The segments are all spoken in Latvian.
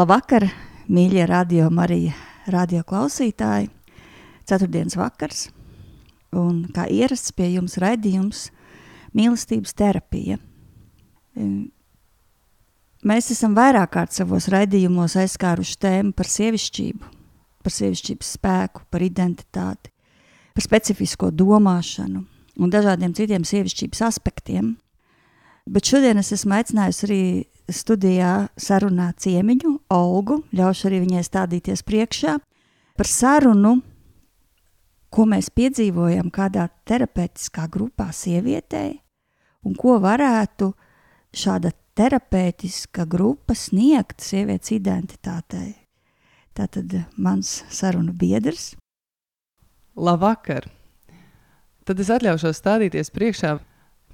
Labvakar, mīļie radio Marija radio klausītāji. Ceturtdienas vakars, un kā ierasts pie jums raidījums mīlestības terapija. Mēs esam vairāk kārt savos raidījumos aizskāruši tēmu par sievišķību, par sievišķības spēku, par identitāti, par specifisko domāšanu un dažādiem citiem sievišķības aspektiem. Bet šodien es esmu aicinājusi arī studijā sarunā ciemiņu, Olgu, ļaušu arī viņai stādīties priekšā par sarunu, ko mēs piedzīvojam kādā terapeitiskā grupā sievietei un ko varētu šāda terapeitiska grupa sniegt sievietes identitātei. Tātad mans sarunu biedrs. Labvakar! Tad es atļaušos stādīties priekšā.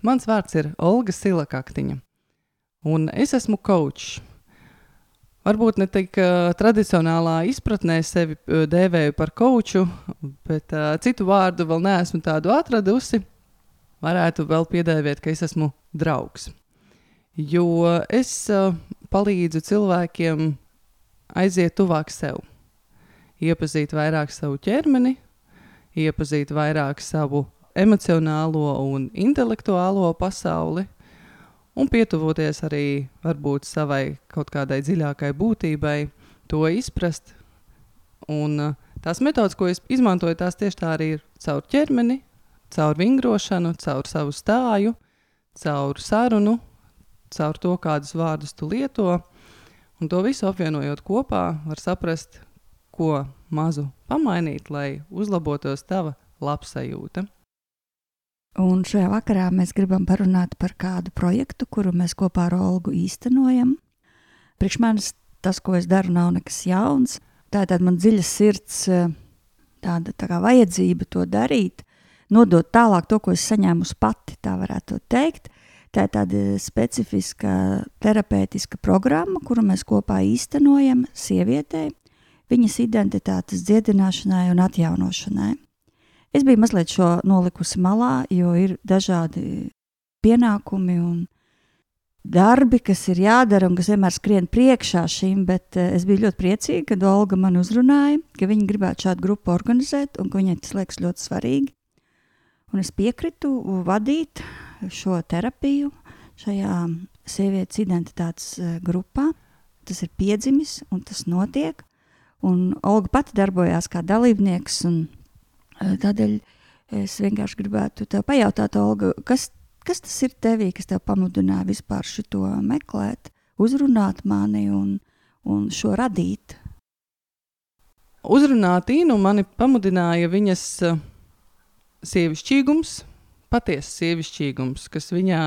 Mans vārds ir Olga Silakaktiņa. Un es esmu kočs. Varbūt ne tik uh, tradicionālā izpratnē sevi uh, dēvēju par koču, bet uh, citu vārdu vēl neesmu tādu atradusi. Varētu vēl piedēvēt, ka es esmu draugs. Jo es uh, palīdzu cilvēkiem aiziet tuvāk sev, iepazīt vairāk savu ķermeni, iepazīt vairāk savu emocionālo un intelektuālo pasauli, un pietuvoties arī varbūt savai kaut kādai dziļākai būtībai, to izprast. Un uh, tās metodas, ko es izmantoju, tās tieši tā arī ir caur ķermeni, caur vingrošanu, caur savu stāju, caur sarunu, caur to, kādus vārdus tu lieto. Un to visu apvienojot kopā, var saprast, ko mazu pamainīt, lai uzlabotos tava labsajūta. Un šajā vakarā mēs gribam parunāt par kādu projektu, kuru mēs kopā ar Olgu īstenojam. Priekš manis tas, ko es daru, nav nekas jauns. Tā ir tāda man dziļa sirds, eh, tāda tā kā vajadzība to darīt, nodot tālāk to, ko es saņēmu pati, tā varētu teikt. Tā ir tāda specifiska terapeitiska programma, kuru mēs kopā īstenojam sievietei, viņas identitātes dziedināšanai un atjaunošanai. Es biju mazliet šo nolikusi malā, jo ir dažādi pienākumi un darbi, kas ir jādara un kas vienmēr skrien priekšā šīm, bet eh, es biju ļoti priecīga, kad Olga man uzrunāja, ka viņa gribētu šādu grupu organizēt un ka viņai tas liekas ļoti svarīgi. Un es piekritu vadīt šo terapiju šajā sievietes identitātes eh, grupā. Tas ir piedzimis un tas notiek. Un Olga pati darbojās kā dalībnieks un Tādēļ es vienkārši gribētu te pajautāt, Olga, kas, kas tas ir tevī, kas tev pamudināja vispār šo meklēt, uzrunāt mani un, un šo radīt? Uzrunāt Īnu mani pamudināja viņas sievišķīgums, patiesa sievišķīgums, kas viņā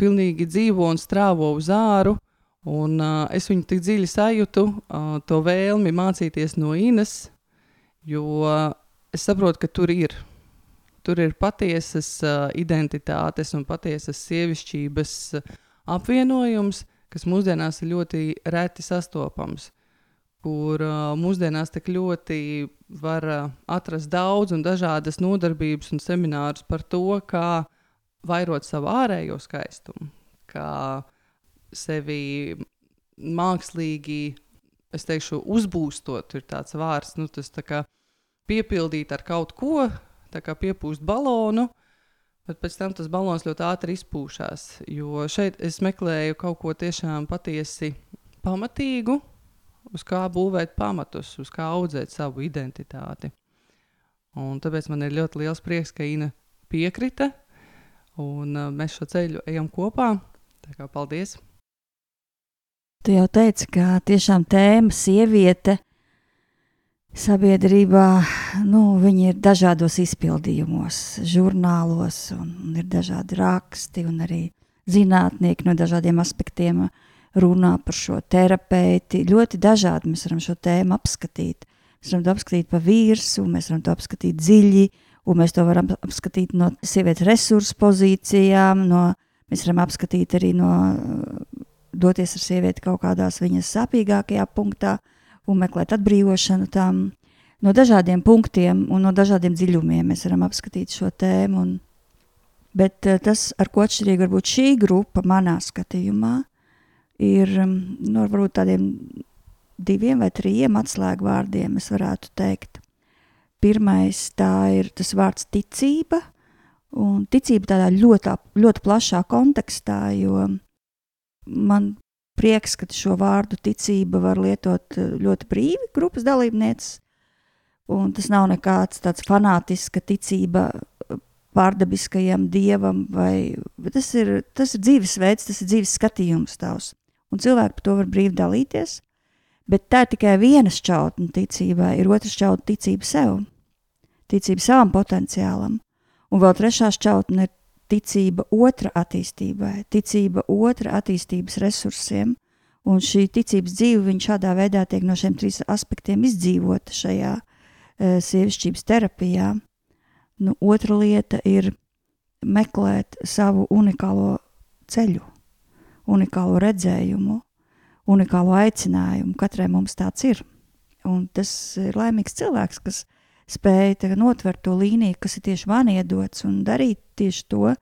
pilnīgi dzīvo un strāvo uz āru. Un, uh, es viņu tik dziļi sajūtu, uh, to vēlmi mācīties no Inas, jo es saprotu, ka tur ir. Tur ir patiesas uh, identitātes un patiesas sievišķības uh, apvienojums, kas mūsdienās ir ļoti reti sastopams. Kur uh, mūsdienās tik ļoti var uh, atrast daudz un dažādas nodarbības un seminārus par to, kā vairot savu ārējo skaistumu, kā sevi mākslīgi, es teikšu, uzbūstot, ir tāds vārds, nu, tas tā kā piepildīt ar kaut ko, tā kā piepūst balonu, Bet pēc tam tas balons ļoti ātri izpūšās. Jo šeit es meklēju kaut ko tiešām patiesi pamatīgu, uz kā būvēt pamatus, uz kā audzēt savu identitāti. Un tāpēc man ir ļoti liels prieks, ka Ina piekrita, un uh, mēs šo ceļu ejam kopā. Tā kā paldies! Tu jau teici, ka tiešām tēma sieviete sabiedrībā, nu, viņi ir dažādos izpildījumos, žurnālos, un, un ir dažādi raksti, un arī zinātnieki no dažādiem aspektiem runā par šo terapeiti. Ļoti dažādi mēs varam šo tēmu apskatīt. Mēs varam to apskatīt pa virsmu, mēs varam to apskatīt dziļi, un mēs to varam apskatīt no sievietes resursu pozīcijām, no, mēs varam apskatīt arī no doties ar sievieti kaut kādās viņas sāpīgākajā punktā un meklēt atbrīvošanu tam. No dažādiem punktiem un no dažādiem dziļumiem mēs varam apskatīt šo tēmu. Un, bet eh, tas, ar ko atšķirīgi varbūt šī grupa manā skatījumā, ir nu, varbūt tādiem diviem vai trim atslēgu vārdiem, es varētu teikt. Pirmais tā ir tas vārds ticība, un ticība tādā ļoti, ļoti plašā kontekstā, jo man prieks, ka šo vārdu ticība var lietot eh, ļoti brīvi grupas dalībnieces. Un tas nav nekāds tāds fanātisks ticība eh, pārdabiskajam dievam, vai tas ir, tas ir dzīvesveids, tas ir dzīves skatījums tavs. Un cilvēki par to var brīvi dalīties, bet tā ir tikai viena šķautne ticībai, ir otra šķautne ticība sev, ticība savam potenciālam, un vēl trešā šķautne ir ticība otra attīstībai, ticība otra attīstības resursiem, un šī ticības dzīve viņa šādā veidā tiek no šiem trīs aspektiem izdzīvota šajā e, sievišķības terapijā. Nu, otra lieta ir meklēt savu unikālo ceļu, unikālo redzējumu, unikālo aicinājumu. Katrai mums tāds ir. Un tas ir laimīgs cilvēks, kas spēja notvert to līniju, kas ir tieši man iedots, un darīt tieši to.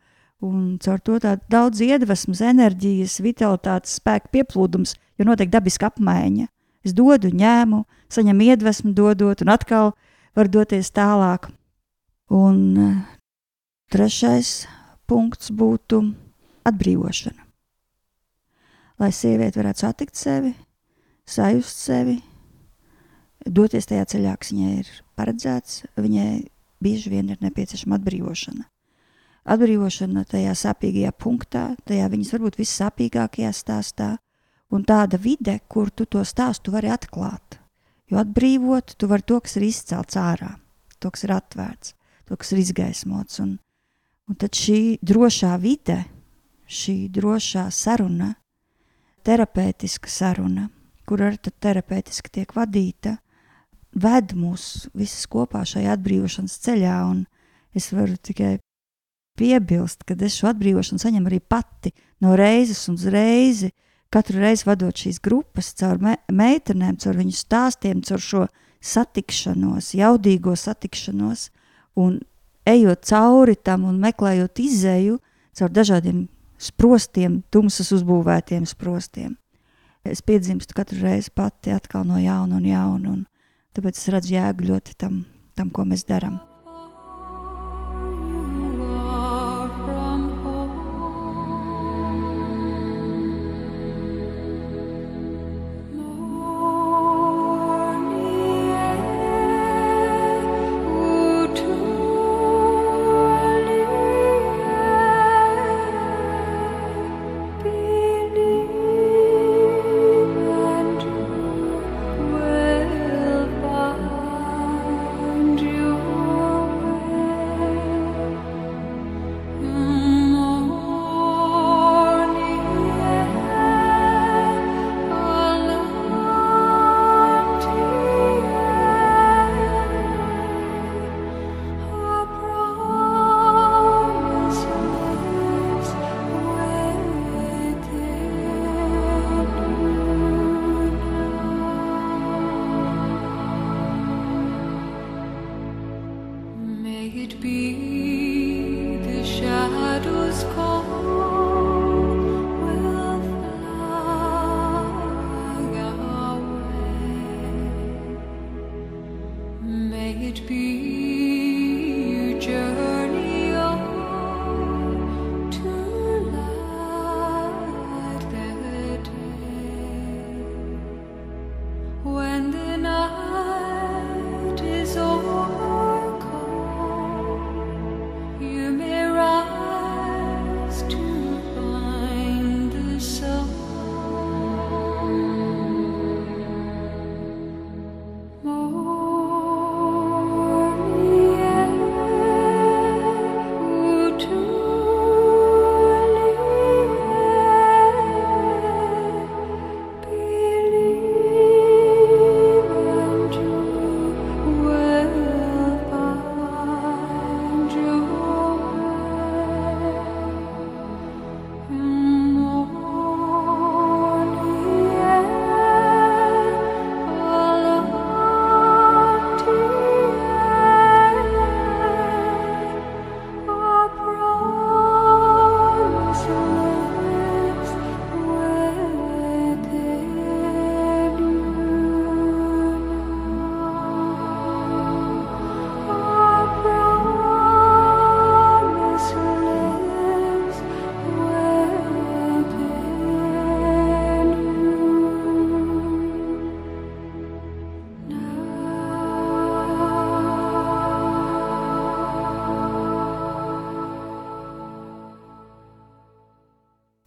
Un caur to tādu daudz iedvesmas, enerģijas, vitalitātes, spēka pieplūdums, jo notiek dabiska apmaiņa. Es dodu, ņēmu, saņemu iedvesmu, dodot, un atkal var doties tālāk. Un uh, trešais punkts būtu atbrīvošana. Lai sieviete varētu satikt sevi, sajust sevi, doties tajā ceļā, kas viņai ir paredzēts, viņai bieži vien ir nepieciešama atbrīvošana. Atbrīvošana tajā sāpīgajā punktā, tajā viņas varbūt vissāpīgākajā stāstā, un tāda vide, kur tu to stāstu vari atklāt. Jo atbrīvot, tu vari to, kas ir izcelts ārā, to, kas ir atvērts, to, kas ir izgaismots. Un, un tad šī drošā vide, šī drošā saruna, terapeitiska saruna, kur arī terapeitiski tiek vadīta, ved mūs visus kopā šajā atbrīvošanas ceļā. Es varu tikai piebilst, ka es šo atbrīvošanu saņemu arī pati no reizes uz reizi. Katru reizi vadot šīs grupas, caur me meitenēm, caur viņu stāstiem, caur šo satikšanos, jaudīgo satikšanos, un ejot cauri tam un meklējot izēju caur dažādiem sprostiem, tumsas uzbūvētiem sprostiem. Es piedzimstu katru reizi pati atkal no jauna un jauna. Un Tāpēc es redzu jēgu ļoti tam, tam ko mēs darām. It be the shadows call.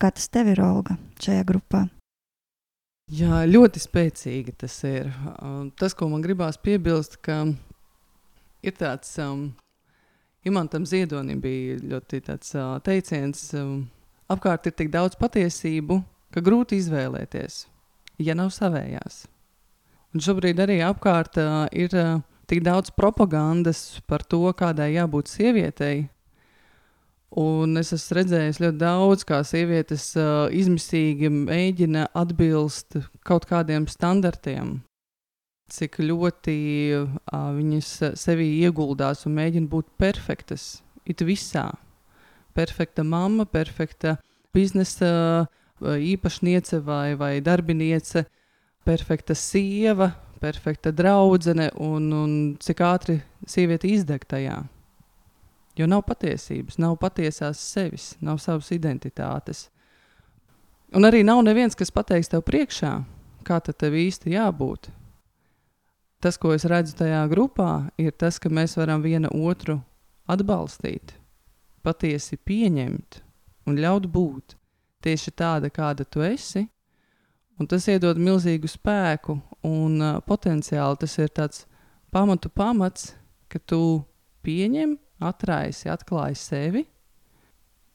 Kā tas tev ir, Olga, šajā grupā? Jā, ļoti spēcīgi tas ir. Tas, ko man gribās piebilst, ka ir tāds um, Imantam Ziedonim bija ļoti tāds uh, teiciens, um, apkārt ir tik daudz patiesību, ka grūti izvēlēties, ja nav savējās. Un šobrīd arī apkārt uh, ir uh, tik daudz propagandas par to, kādai jābūt sievietei. Un es esmu redzējis ļoti daudz, kā sievietes uh, izmisīgi mēģina atbilst kaut kādiem standartiem, cik ļoti uh, viņas sevī ieguldās un mēģina būt perfektas. It visā. Perfekta mamma, perfekta biznesa īpašniece vai, vai darbiniece, perfekta sieva, perfekta draudzene un, un cik ātri sieviete izdeg tajā. Jo nav patiesības, nav patiesās sevis, nav savas identitātes. Un arī nav neviens, kas pateiks tev priekšā, kā tev īsti jābūt tas, ko es redzu tajā grupā, ir tas, ka mēs varam viena otru atbalstīt, patiesi pieņemt un ļaut būt tieši tāda, kāda tu esi. Un tas iedod milzīgu spēku un uh, potenciāli tas ir tāds pamatu pamats, ka tu pieņem, atraisi, atklāji sevi.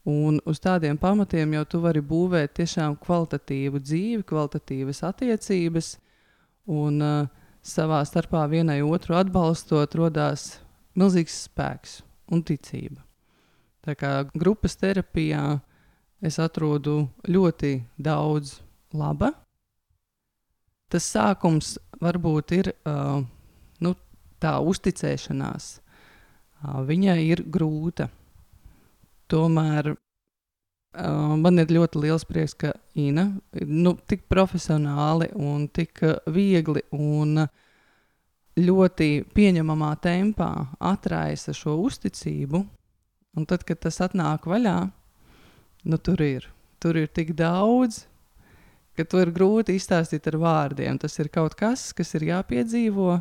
Un uz tādiem pamatiem jau tu vari būvēt tiešām kvalitatīvu dzīvi, kvalitatīvas attiecības. Un, uh, savā starpā vienai otru atbalstot, radās milzīgs spēks un ticība. Tā kā grupas terapijā es atrodu ļoti daudz laba. Tas sākums varbūt ir uh, nu, tā uzticēšanās. Uh, viņai ir grūta. Tomēr Uh, man ir ļoti liels prieks, ka Ina nu, tik profesionāli un tik viegli un ļoti pieņemamā tempā atraisa šo uzticību. Un tad, kad tas atnāk vaļā, nu, tur ir. Tur ir tik daudz, ka to ir grūti izstāstīt ar vārdiem. Tas ir kaut kas, kas ir jāpiedzīvo.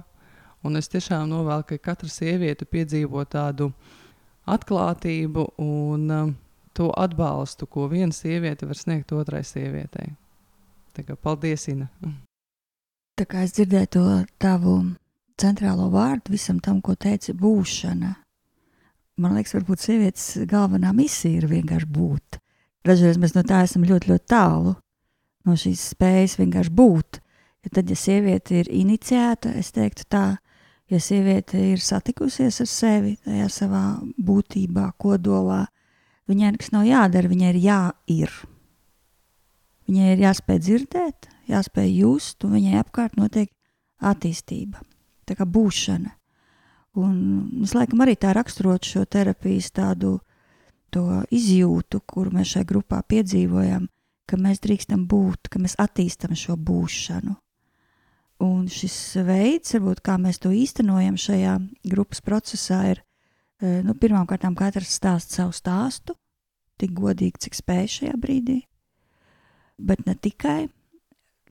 Un es tiešām novēlu, ka katra sieviete piedzīvo tādu atklātību un uh, to atbalstu, ko viena sieviete var sniegt otrai sievietei. Tā kā paldies, Ina! Tā kā es dzirdēju to tavu centrālo vārdu visam tam, ko teici, būšana. Man liekas, varbūt sievietes galvenā misija ir vienkārši būt. Dažreiz mēs no tā esam ļoti, ļoti tālu no šīs spējas vienkārši būt. Ja tad, ja sieviete ir iniciēta, es teiktu tā, ja sieviete ir satikusies ar sevi tajā savā būtībā, kodolā, Viņai nekas nav jādara, viņai ir jāir. Viņai ir jāspēj dzirdēt, jāspēj just, un viņai apkārt notiek attīstība, tā kā būšana. Un es laikam arī tā raksturotu šo terapijas tādu izjūtu, kuru mēs šajā grupā piedzīvojam, ka mēs drīkstam būt, ka mēs attīstam šo būšanu. Un šis veids, varbūt, kā mēs to īstenojam šajā grupas procesā, ir nu, pirmkārt, katrs stāsta savu stāstu, tik godīgi, cik spēj šajā brīdī. Bet ne tikai.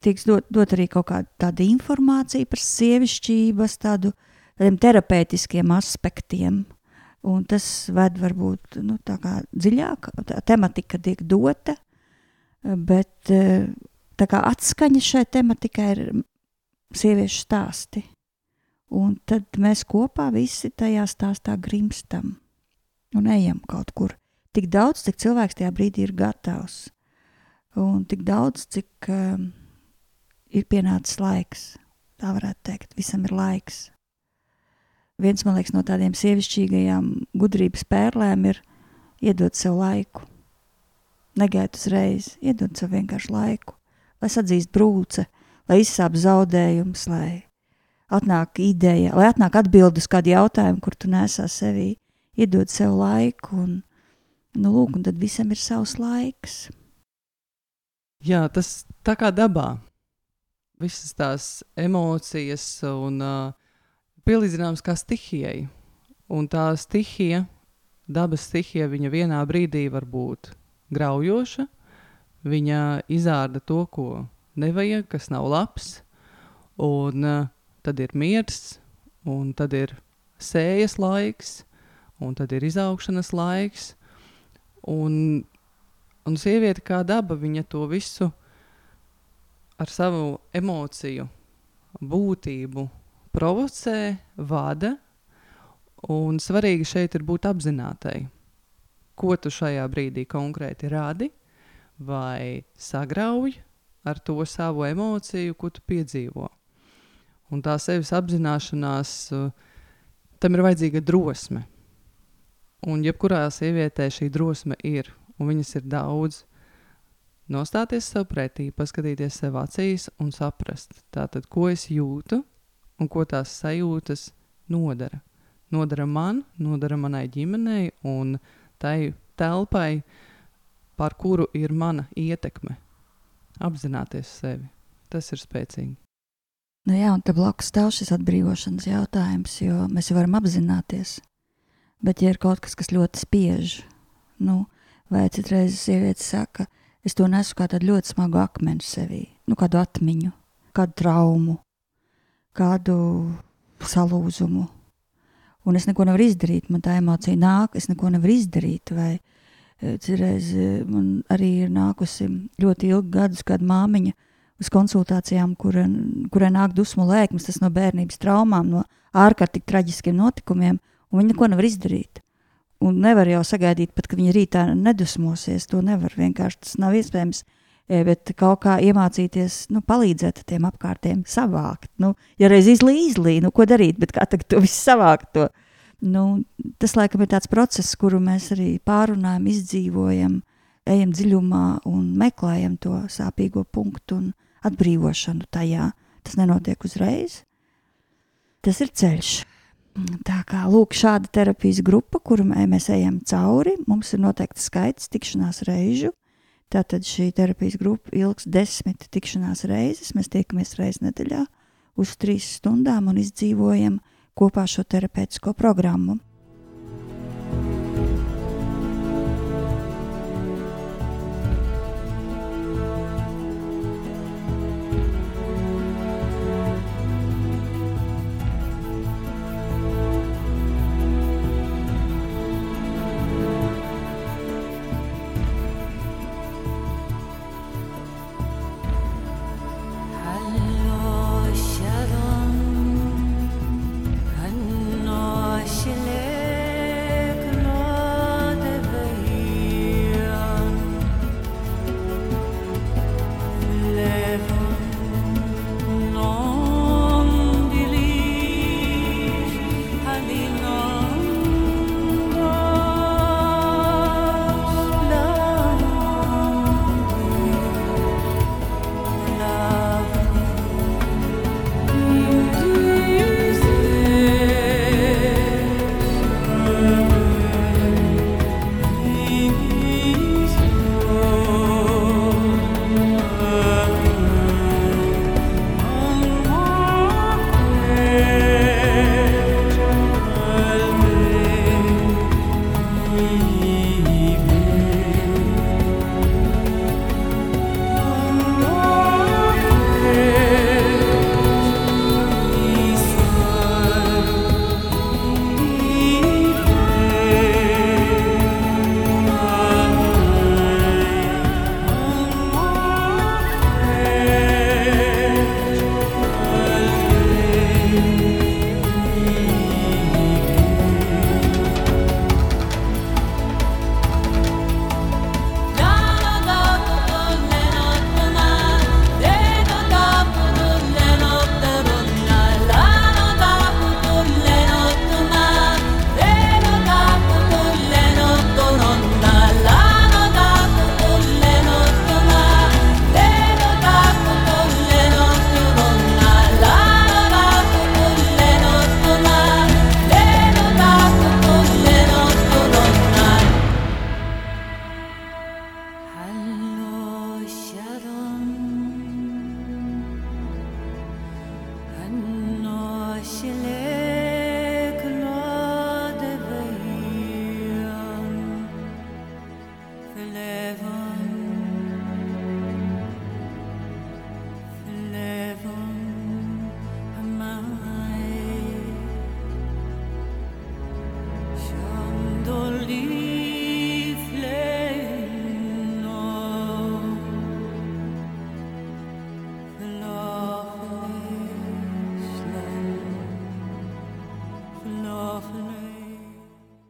Tiks dot, dot arī kaut kāda tāda informācija par sievišķības, tādu, tādiem terapeitiskiem aspektiem. Un tas ved varbūt nu, dziļāk, tā tematika tiek dota, bet tā kā atskaņa šai tematikai ir sieviešu stāsti. Un tad mēs kopā visi tajā stāstā grimstam un ejam kaut kur. Tik daudz, cik cilvēks tajā brīdī ir gatavs, un tik daudz, cik um, ir pienācis laiks. Tā varētu teikt, visam ir laiks. Viens man liekas, no tādiem sievišķīgajām gudrības pērlēm ir iedot sev laiku. Negaidīt uzreiz, iedot sev vienkārši laiku, lai atzīst brūce, lai izsāp zaudējums, lai atnāk ideja, lai atnāk atbildes kādu jautājumu, kur tu nesā sevī, iedod sev laiku, un, nu, lūk, un tad visam ir savs laiks. Jā, tas tā kā dabā. Visas tās emocijas un uh, pielīdzināmas kā stihijai. Un tā stihija, dabas stihija, viņa vienā brīdī var būt graujoša, viņa izārda to, ko nevajag, kas nav labs, un uh, tad ir miers, un tad ir sējas laiks, un tad ir izaugšanas laiks. Un Un sieviete kā daba, viņa to visu ar savu emociju, būtību provocē, vada. Un svarīgi šeit ir būt apzinātai, ko tu šajā brīdī konkrēti rādi vai sagrauj ar to savu emociju, ko tu piedzīvo. Un tā sevis apzināšanās, tam ir vajadzīga drosme. Un jebkurā sievietē šī drosme ir, un viņas ir daudz. Nostāties sev pretī, paskatīties sev acīs un saprast, tātad, ko es jūtu un ko tās sajūtas nodara. Nodara man, nodara manai ģimenei un tai telpai, par kuru ir mana ietekme. Apzināties sevi. Tas ir spēcīgi. Nu jā, un te blakus stāv šis atbrīvošanas jautājums, jo mēs jau varam apzināties. Bet, ja ir kaut kas, kas ļoti spiež, nu, vai citreiz sieviete saka, es to nesu kā tādu ļoti smagu akmeni sevī, nu, kādu atmiņu, kādu traumu, kādu salūzumu. Un es neko nevaru izdarīt, man tā emocija nāk, es neko nevaru izdarīt. Vai citreiz eh, man arī ir nākusi ļoti ilgi gadus, kad māmiņa uz konsultācijām, kura, kurai nāk dusmu lēkmes, tas no bērnības traumām, no ārkārtīgi traģiskiem notikumiem, un viņa neko nevar izdarīt. Un nevar jau sagaidīt, pat, ka viņa rītā nedusmosies. To nevar vienkārši tas nav iespējams. E, bet kaut kā iemācīties, nu, palīdzēt tiem apkārtējiem savākt. Nu, ja reiz izlīja, nu, ko darīt, bet kā tagad to visu savākt? To? Nu, tas, laikam, ir tāds process, kuru mēs arī pārunājam, izdzīvojam, ejam dziļumā un meklējam to sāpīgo punktu un atbrīvošanu tajā. Tas nenotiek uzreiz. Tas ir ceļš. Tā kā lūk, šāda terapijas grupa, kuru mēs ejam cauri, mums ir noteikti skaits tikšanās reižu. Tātad šī terapijas grupa ilgs desmit tikšanās reizes. Mēs tiekamies reizes nedēļā uz trīs stundām un izdzīvojam kopā šo terapeitisko programmu.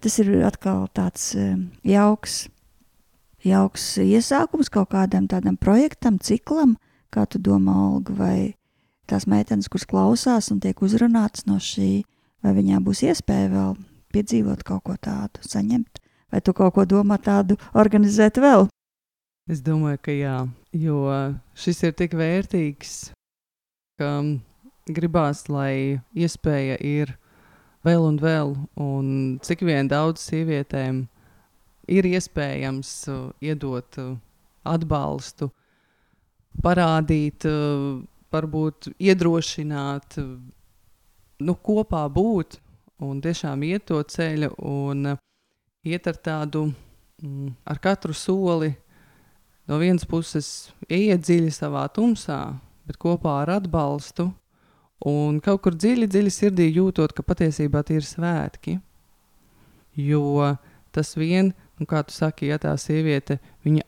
Tas ir atkal tāds um, jauks, jauks iesākums kaut kādam tādam projektam, ciklam, kā tu domā, Olga, vai tās meitenes, kuras klausās un tiek uzrunātas no šī, vai viņām būs iespēja vēl piedzīvot kaut ko tādu, saņemt, vai tu kaut ko domā tādu organizēt vēl? Es domāju, ka jā, jo šis ir tik vērtīgs, ka gribās, lai iespēja ir vēl un vēl, un cik vien daudz sievietēm ir iespējams uh, iedot uh, atbalstu, parādīt, uh, varbūt iedrošināt, nu, kopā būt un tiešām iet to ceļu un iet ar tādu, mm, ar katru soli no vienas puses ieiet dziļi savā tumsā, bet kopā ar atbalstu. Un kaut kur dziļi, dziļi sirdī jūtot, ka patiesībā tie ir svētki. Jo tas vien, nu, kā tu saki, ja tā sieviete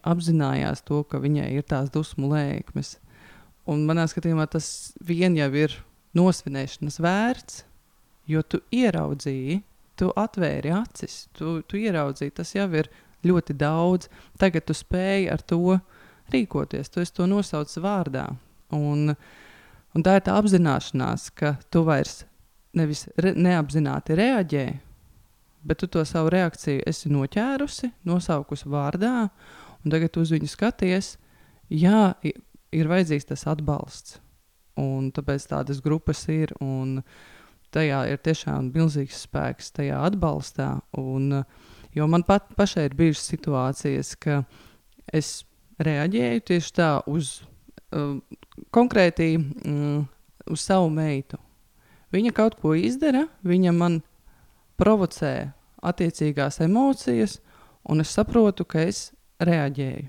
apzinājās to, ka viņai ir tās dusmu lēkmes. Un manā skatījumā tas vien jau ir nosvinēšanas vērts, jo tu ieraudzīji, tu atvēri acis, tu, tu ieraudzīji, tas jau ir ļoti daudz. Tagad tu spēj ar to rīkoties, tu to nosauc vārdā. Un, un tā ir tā apzināšanās, ka tu vairs nevis re, neapzināti reaģē, bet tu to savu reakciju esi noķērusi, nosaukusi vārdā, un tagad uz viņu skaties. Jā, ir vajadzīgs tas atbalsts. Un tāpēc tādas grupas ir. Un tajā ir tiešām milzīgs spēks, tajā atbalstā. Un, jo man pat pašai ir bijušas situācijas, ka es reaģēju tieši tā uz uh, konkrēti mm, uz savu meitu. Viņa kaut ko izdara, viņa man provocē attiecīgās emocijas, un es saprotu, ka es reaģēju.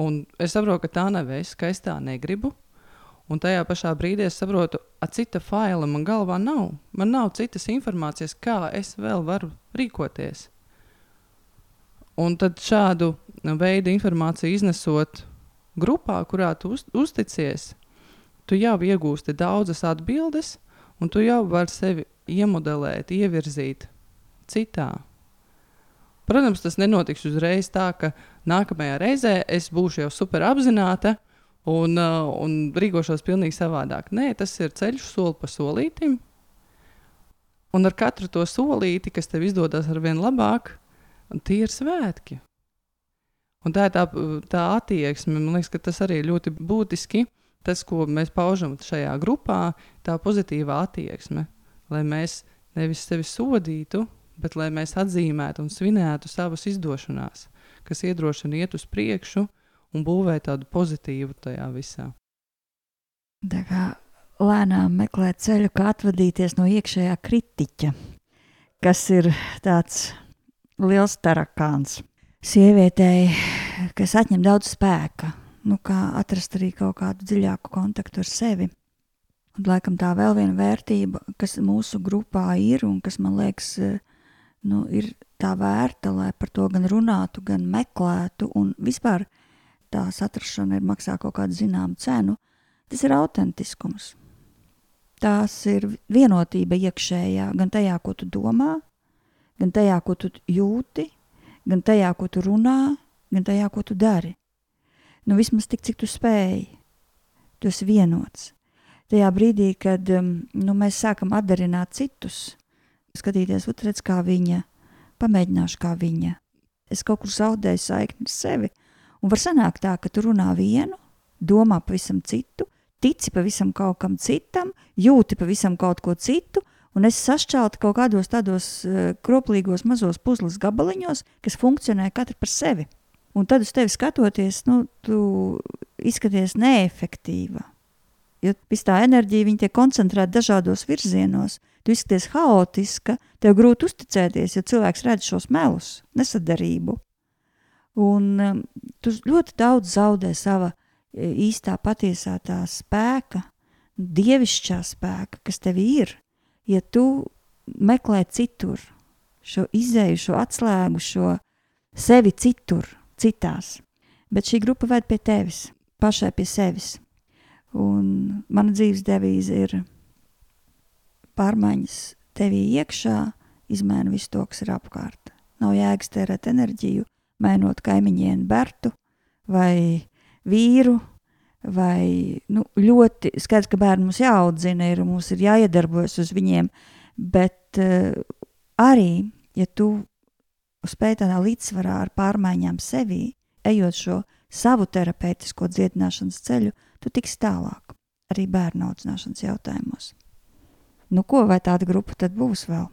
Un es saprotu, ka tā nav es, ka es tā negribu. Un tajā pašā brīdī es saprotu, ka cita faila man galvā nav. Man nav citas informācijas, kā es vēl varu rīkoties. Un tad šādu veidu informāciju iznesot grupā, kurā tu uz, uzticies, tu jau iegūsti daudzas atbildes, un tu jau vari sevi iemodelēt, ievirzīt citā. Protams, tas nenotiks uzreiz tā, ka nākamajā reizē es būšu jau super apzināta un, uh, un rīkošos pavisam savādāk. Nē, tas ir ceļš soli pa solītam. Un ar katru to solīti, kas tev izdodas ar vien labāk, tie ir svētki. Un tā ir tā, tā attieksme, man liekas, ka tas arī ļoti būtiski. Tas, ko mēs paužam šajā grupā, tā pozitīvā attieksme, lai mēs nevis sevi sodītu, bet lai mēs atzīmētu un svinētu savas izdošanās, kas iedrošina iet uz priekšu un būvēt tādu pozitīvu tajā visā. Tā kā lēnām meklēt ceļu, kā atvadīties no iekšējā kritiķa, kas ir tāds liels tarakāns sievietei, kas atņem daudz spēka, nu, kā atrast arī kaut kādu dziļāku kontaktu ar sevi. Un, laikam tā vēl viena vērtība, kas mūsu grupā ir un kas man liekas, nu, ir tā vērta, lai par to gan runātu, gan meklētu, un vispār tās atrašana ir maksā kaut kādu zināmu cenu, tas ir autentiskums. Tās ir vienotība iekšējā, gan tajā, ko tu domā, gan tajā, ko tu jūti, gan tajā, ko tu runā, gan tajā, ko tu dari. Nu, vismaz tik, cik tu spēj. Tu esi vienots. Tajā brīdī, kad um, nu, mēs sākam atdarināt citus, skatīties, redz, kā viņa, pamēģināšu kā viņa. Es kaut kur zaudēju saikni ar sevi. Un var sanākt tā, ka tu runā vienu, domā pavisam citu, tici pavisam kaut kam citam, jūti pavisam kaut ko citu, un es sašķeltu kaut kādos tādos uh, kroplīgos mazos puzles gabaliņos, kas funkcionē katru par sevi. Un tad uz tevi skatoties, nu, tu izskaties neefektīva. Jo viss tā enerģija tiek koncentrēta dažādos virzienos. Tu izskaties haotiska, tev grūti uzticēties, ja cilvēks redz šos melus, nesadarību. Un um, tu ļoti daudz zaudē sava e, īstā, patiesā tā spēka, dievišķā spēka, kas tev ir ja tu meklē citur šo izēju, šo atslēgu, šo sevi citur, citās. Bet šī grupa ved pie tevis, pašai pie sevis. Un mana dzīves devīze ir pārmaiņas tevī iekšā, izmaina visu to, kas ir apkārt. Nav jēgas tērēt enerģiju, mainot kaimiņienu Bertu vai vīru. Vai nu, ļoti skaidrs, ka bērni mums jāaudzina, ir, mums ir jāiedarbojas uz viņiem, bet uh, arī, ja tu spēj tādā līdzsvarā ar pārmaiņām sevī, ejot šo savu terapeitisko dziedināšanas ceļu, tu tiksi tālāk arī bērnu audzināšanas jautājumos. Nu, ko vai tāda grupa tad būs vēl?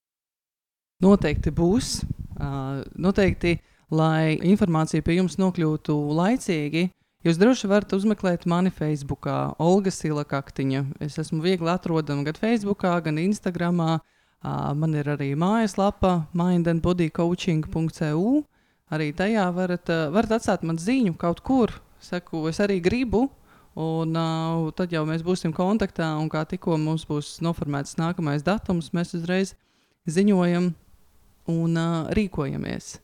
Noteikti būs. Uh, noteikti, lai informācija pie jums nokļūtu laicīgi, jūs droši varat uzmeklēt mani Facebook, Olga Sila Kaktiņa. Es esmu viegli atrodama gan Facebook, gan Instagram. Man ir arī mājaslapa mindandbodycoaching.eu. Arī tajā varat, varat atstāt man ziņu kaut kur. Saku, es arī gribu, Un uh, tad jau mēs būsim kontaktā, un kā tikko mums būs noformēts nākamais datums, mēs uzreiz ziņojam un uh, rīkojamies.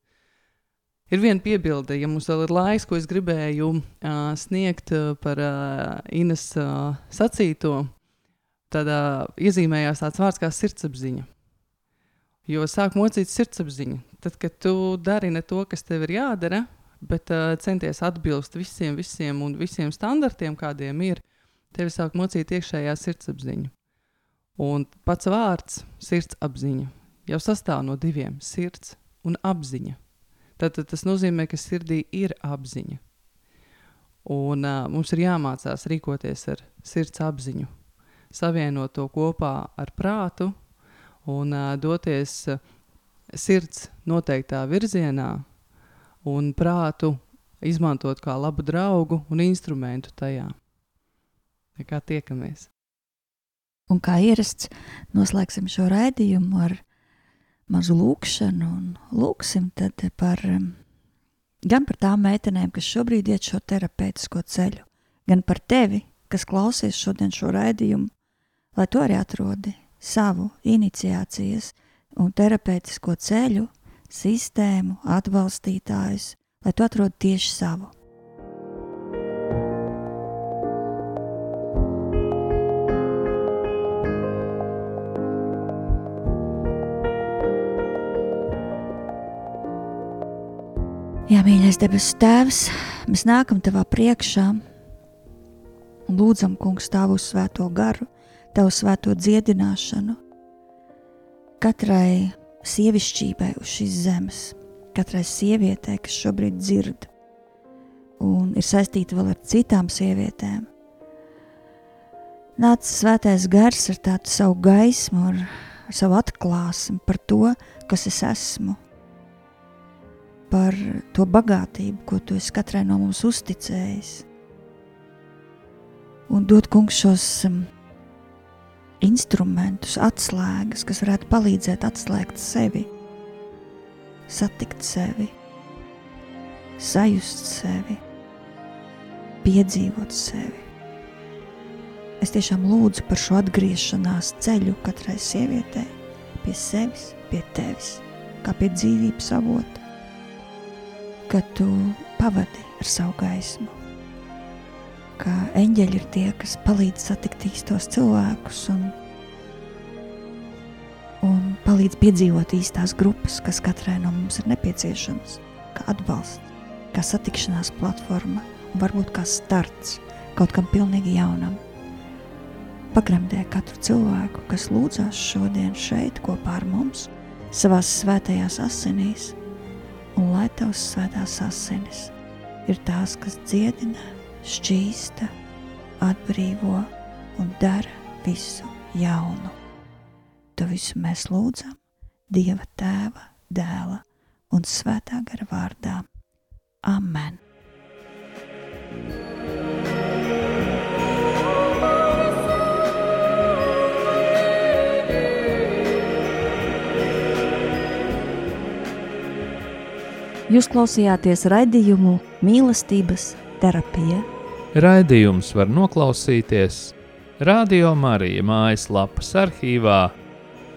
Ir viena piebilde, ja mums vēl ir laiks, ko es gribēju uh, sniegt uh, par uh, Ines uh, sacīto, tad uh, iezīmējās tāds vārds kā sirdsapziņa. Jo sāk mocīt sirdsapziņu. Tad, kad tu dari ne to, kas tev ir jādara, bet uh, centies atbilst visiem, visiem un visiem standartiem, kādiem ir, tevi sāk mocīt iekšējā sirdsapziņa. Un pats vārds sirdsapziņa jau sastāv no diviem - sirds un apziņa. Tad, tas nozīmē, ka sirdī ir apziņa. Un uh, mums ir jāmācās rīkoties ar sirds apziņu, savienot to kopā ar prātu un uh, doties uh, sirds noteiktā virzienā, un prātu izmantot kā labu draugu un instrumentu tajā. Kā tiekamies. Un kā ierasts, noslēgsim šo raidījumu ar mazu lūkšanu un lūksim tad par, gan par tām meitenēm, kas šobrīd iet šo terapeitisko ceļu, gan par tevi, kas klausies šodien šo raidījumu, lai tu arī atrodi savu iniciācijas un terapeitisko ceļu sistēmu, atbalstītājus, lai tu atrod tieši savu. Jā, mīļais debesu Tēvs, mēs nākam Tavā priekšā un lūdzam, Kungs, Tavu svēto garu, Tavu svēto dziedināšanu katrai sievišķībai uz šīs zemes, katrai sievietei, kas šobrīd dzird, un ir saistīta vēl ar citām sievietēm. Nāca svētais gars ar tādu savu gaismu, ar, ar savu atklāsmi par to, kas es esmu, par to bagātību, ko tu esi katrai no mums uzticējis. Un dod kungs šos um, instrumentus, atslēgas, kas varētu palīdzēt atslēgt sevi, satikt sevi, sajust sevi, piedzīvot sevi. Es tiešām lūdzu par šo atgriešanās ceļu katrai sievietei, pie sevis, pie tevis, kā pie dzīvības avota, kad tu pavadi ar savu gaismu ka eņģeļi ir tie, kas palīdz satikt īstos cilvēkus un, un palīdz piedzīvot īstās grupas, kas katrai no mums ir nepieciešams, kā atbalsts, kā satikšanās platforma un varbūt kā starts kaut kam pilnīgi jaunam. Pagremdē katru cilvēku, kas lūdzās šodien šeit kopā ar mums, savās svētajās asinīs, un lai tavs svētās asinis ir tās, kas dziedina šķīsta, atbrīvo un dara visu jaunu. To visu mēs lūdzam Dieva Tēva, Dēla un Svētā gara vārdā. Amen! Jūs klausījāties raidījumu mīlestības terapija. Raidījums var noklausīties Radio Marija mājaslapas arhīvā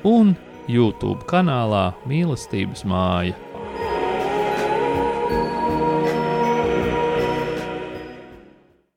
un YouTube kanālā Mīlestības māja.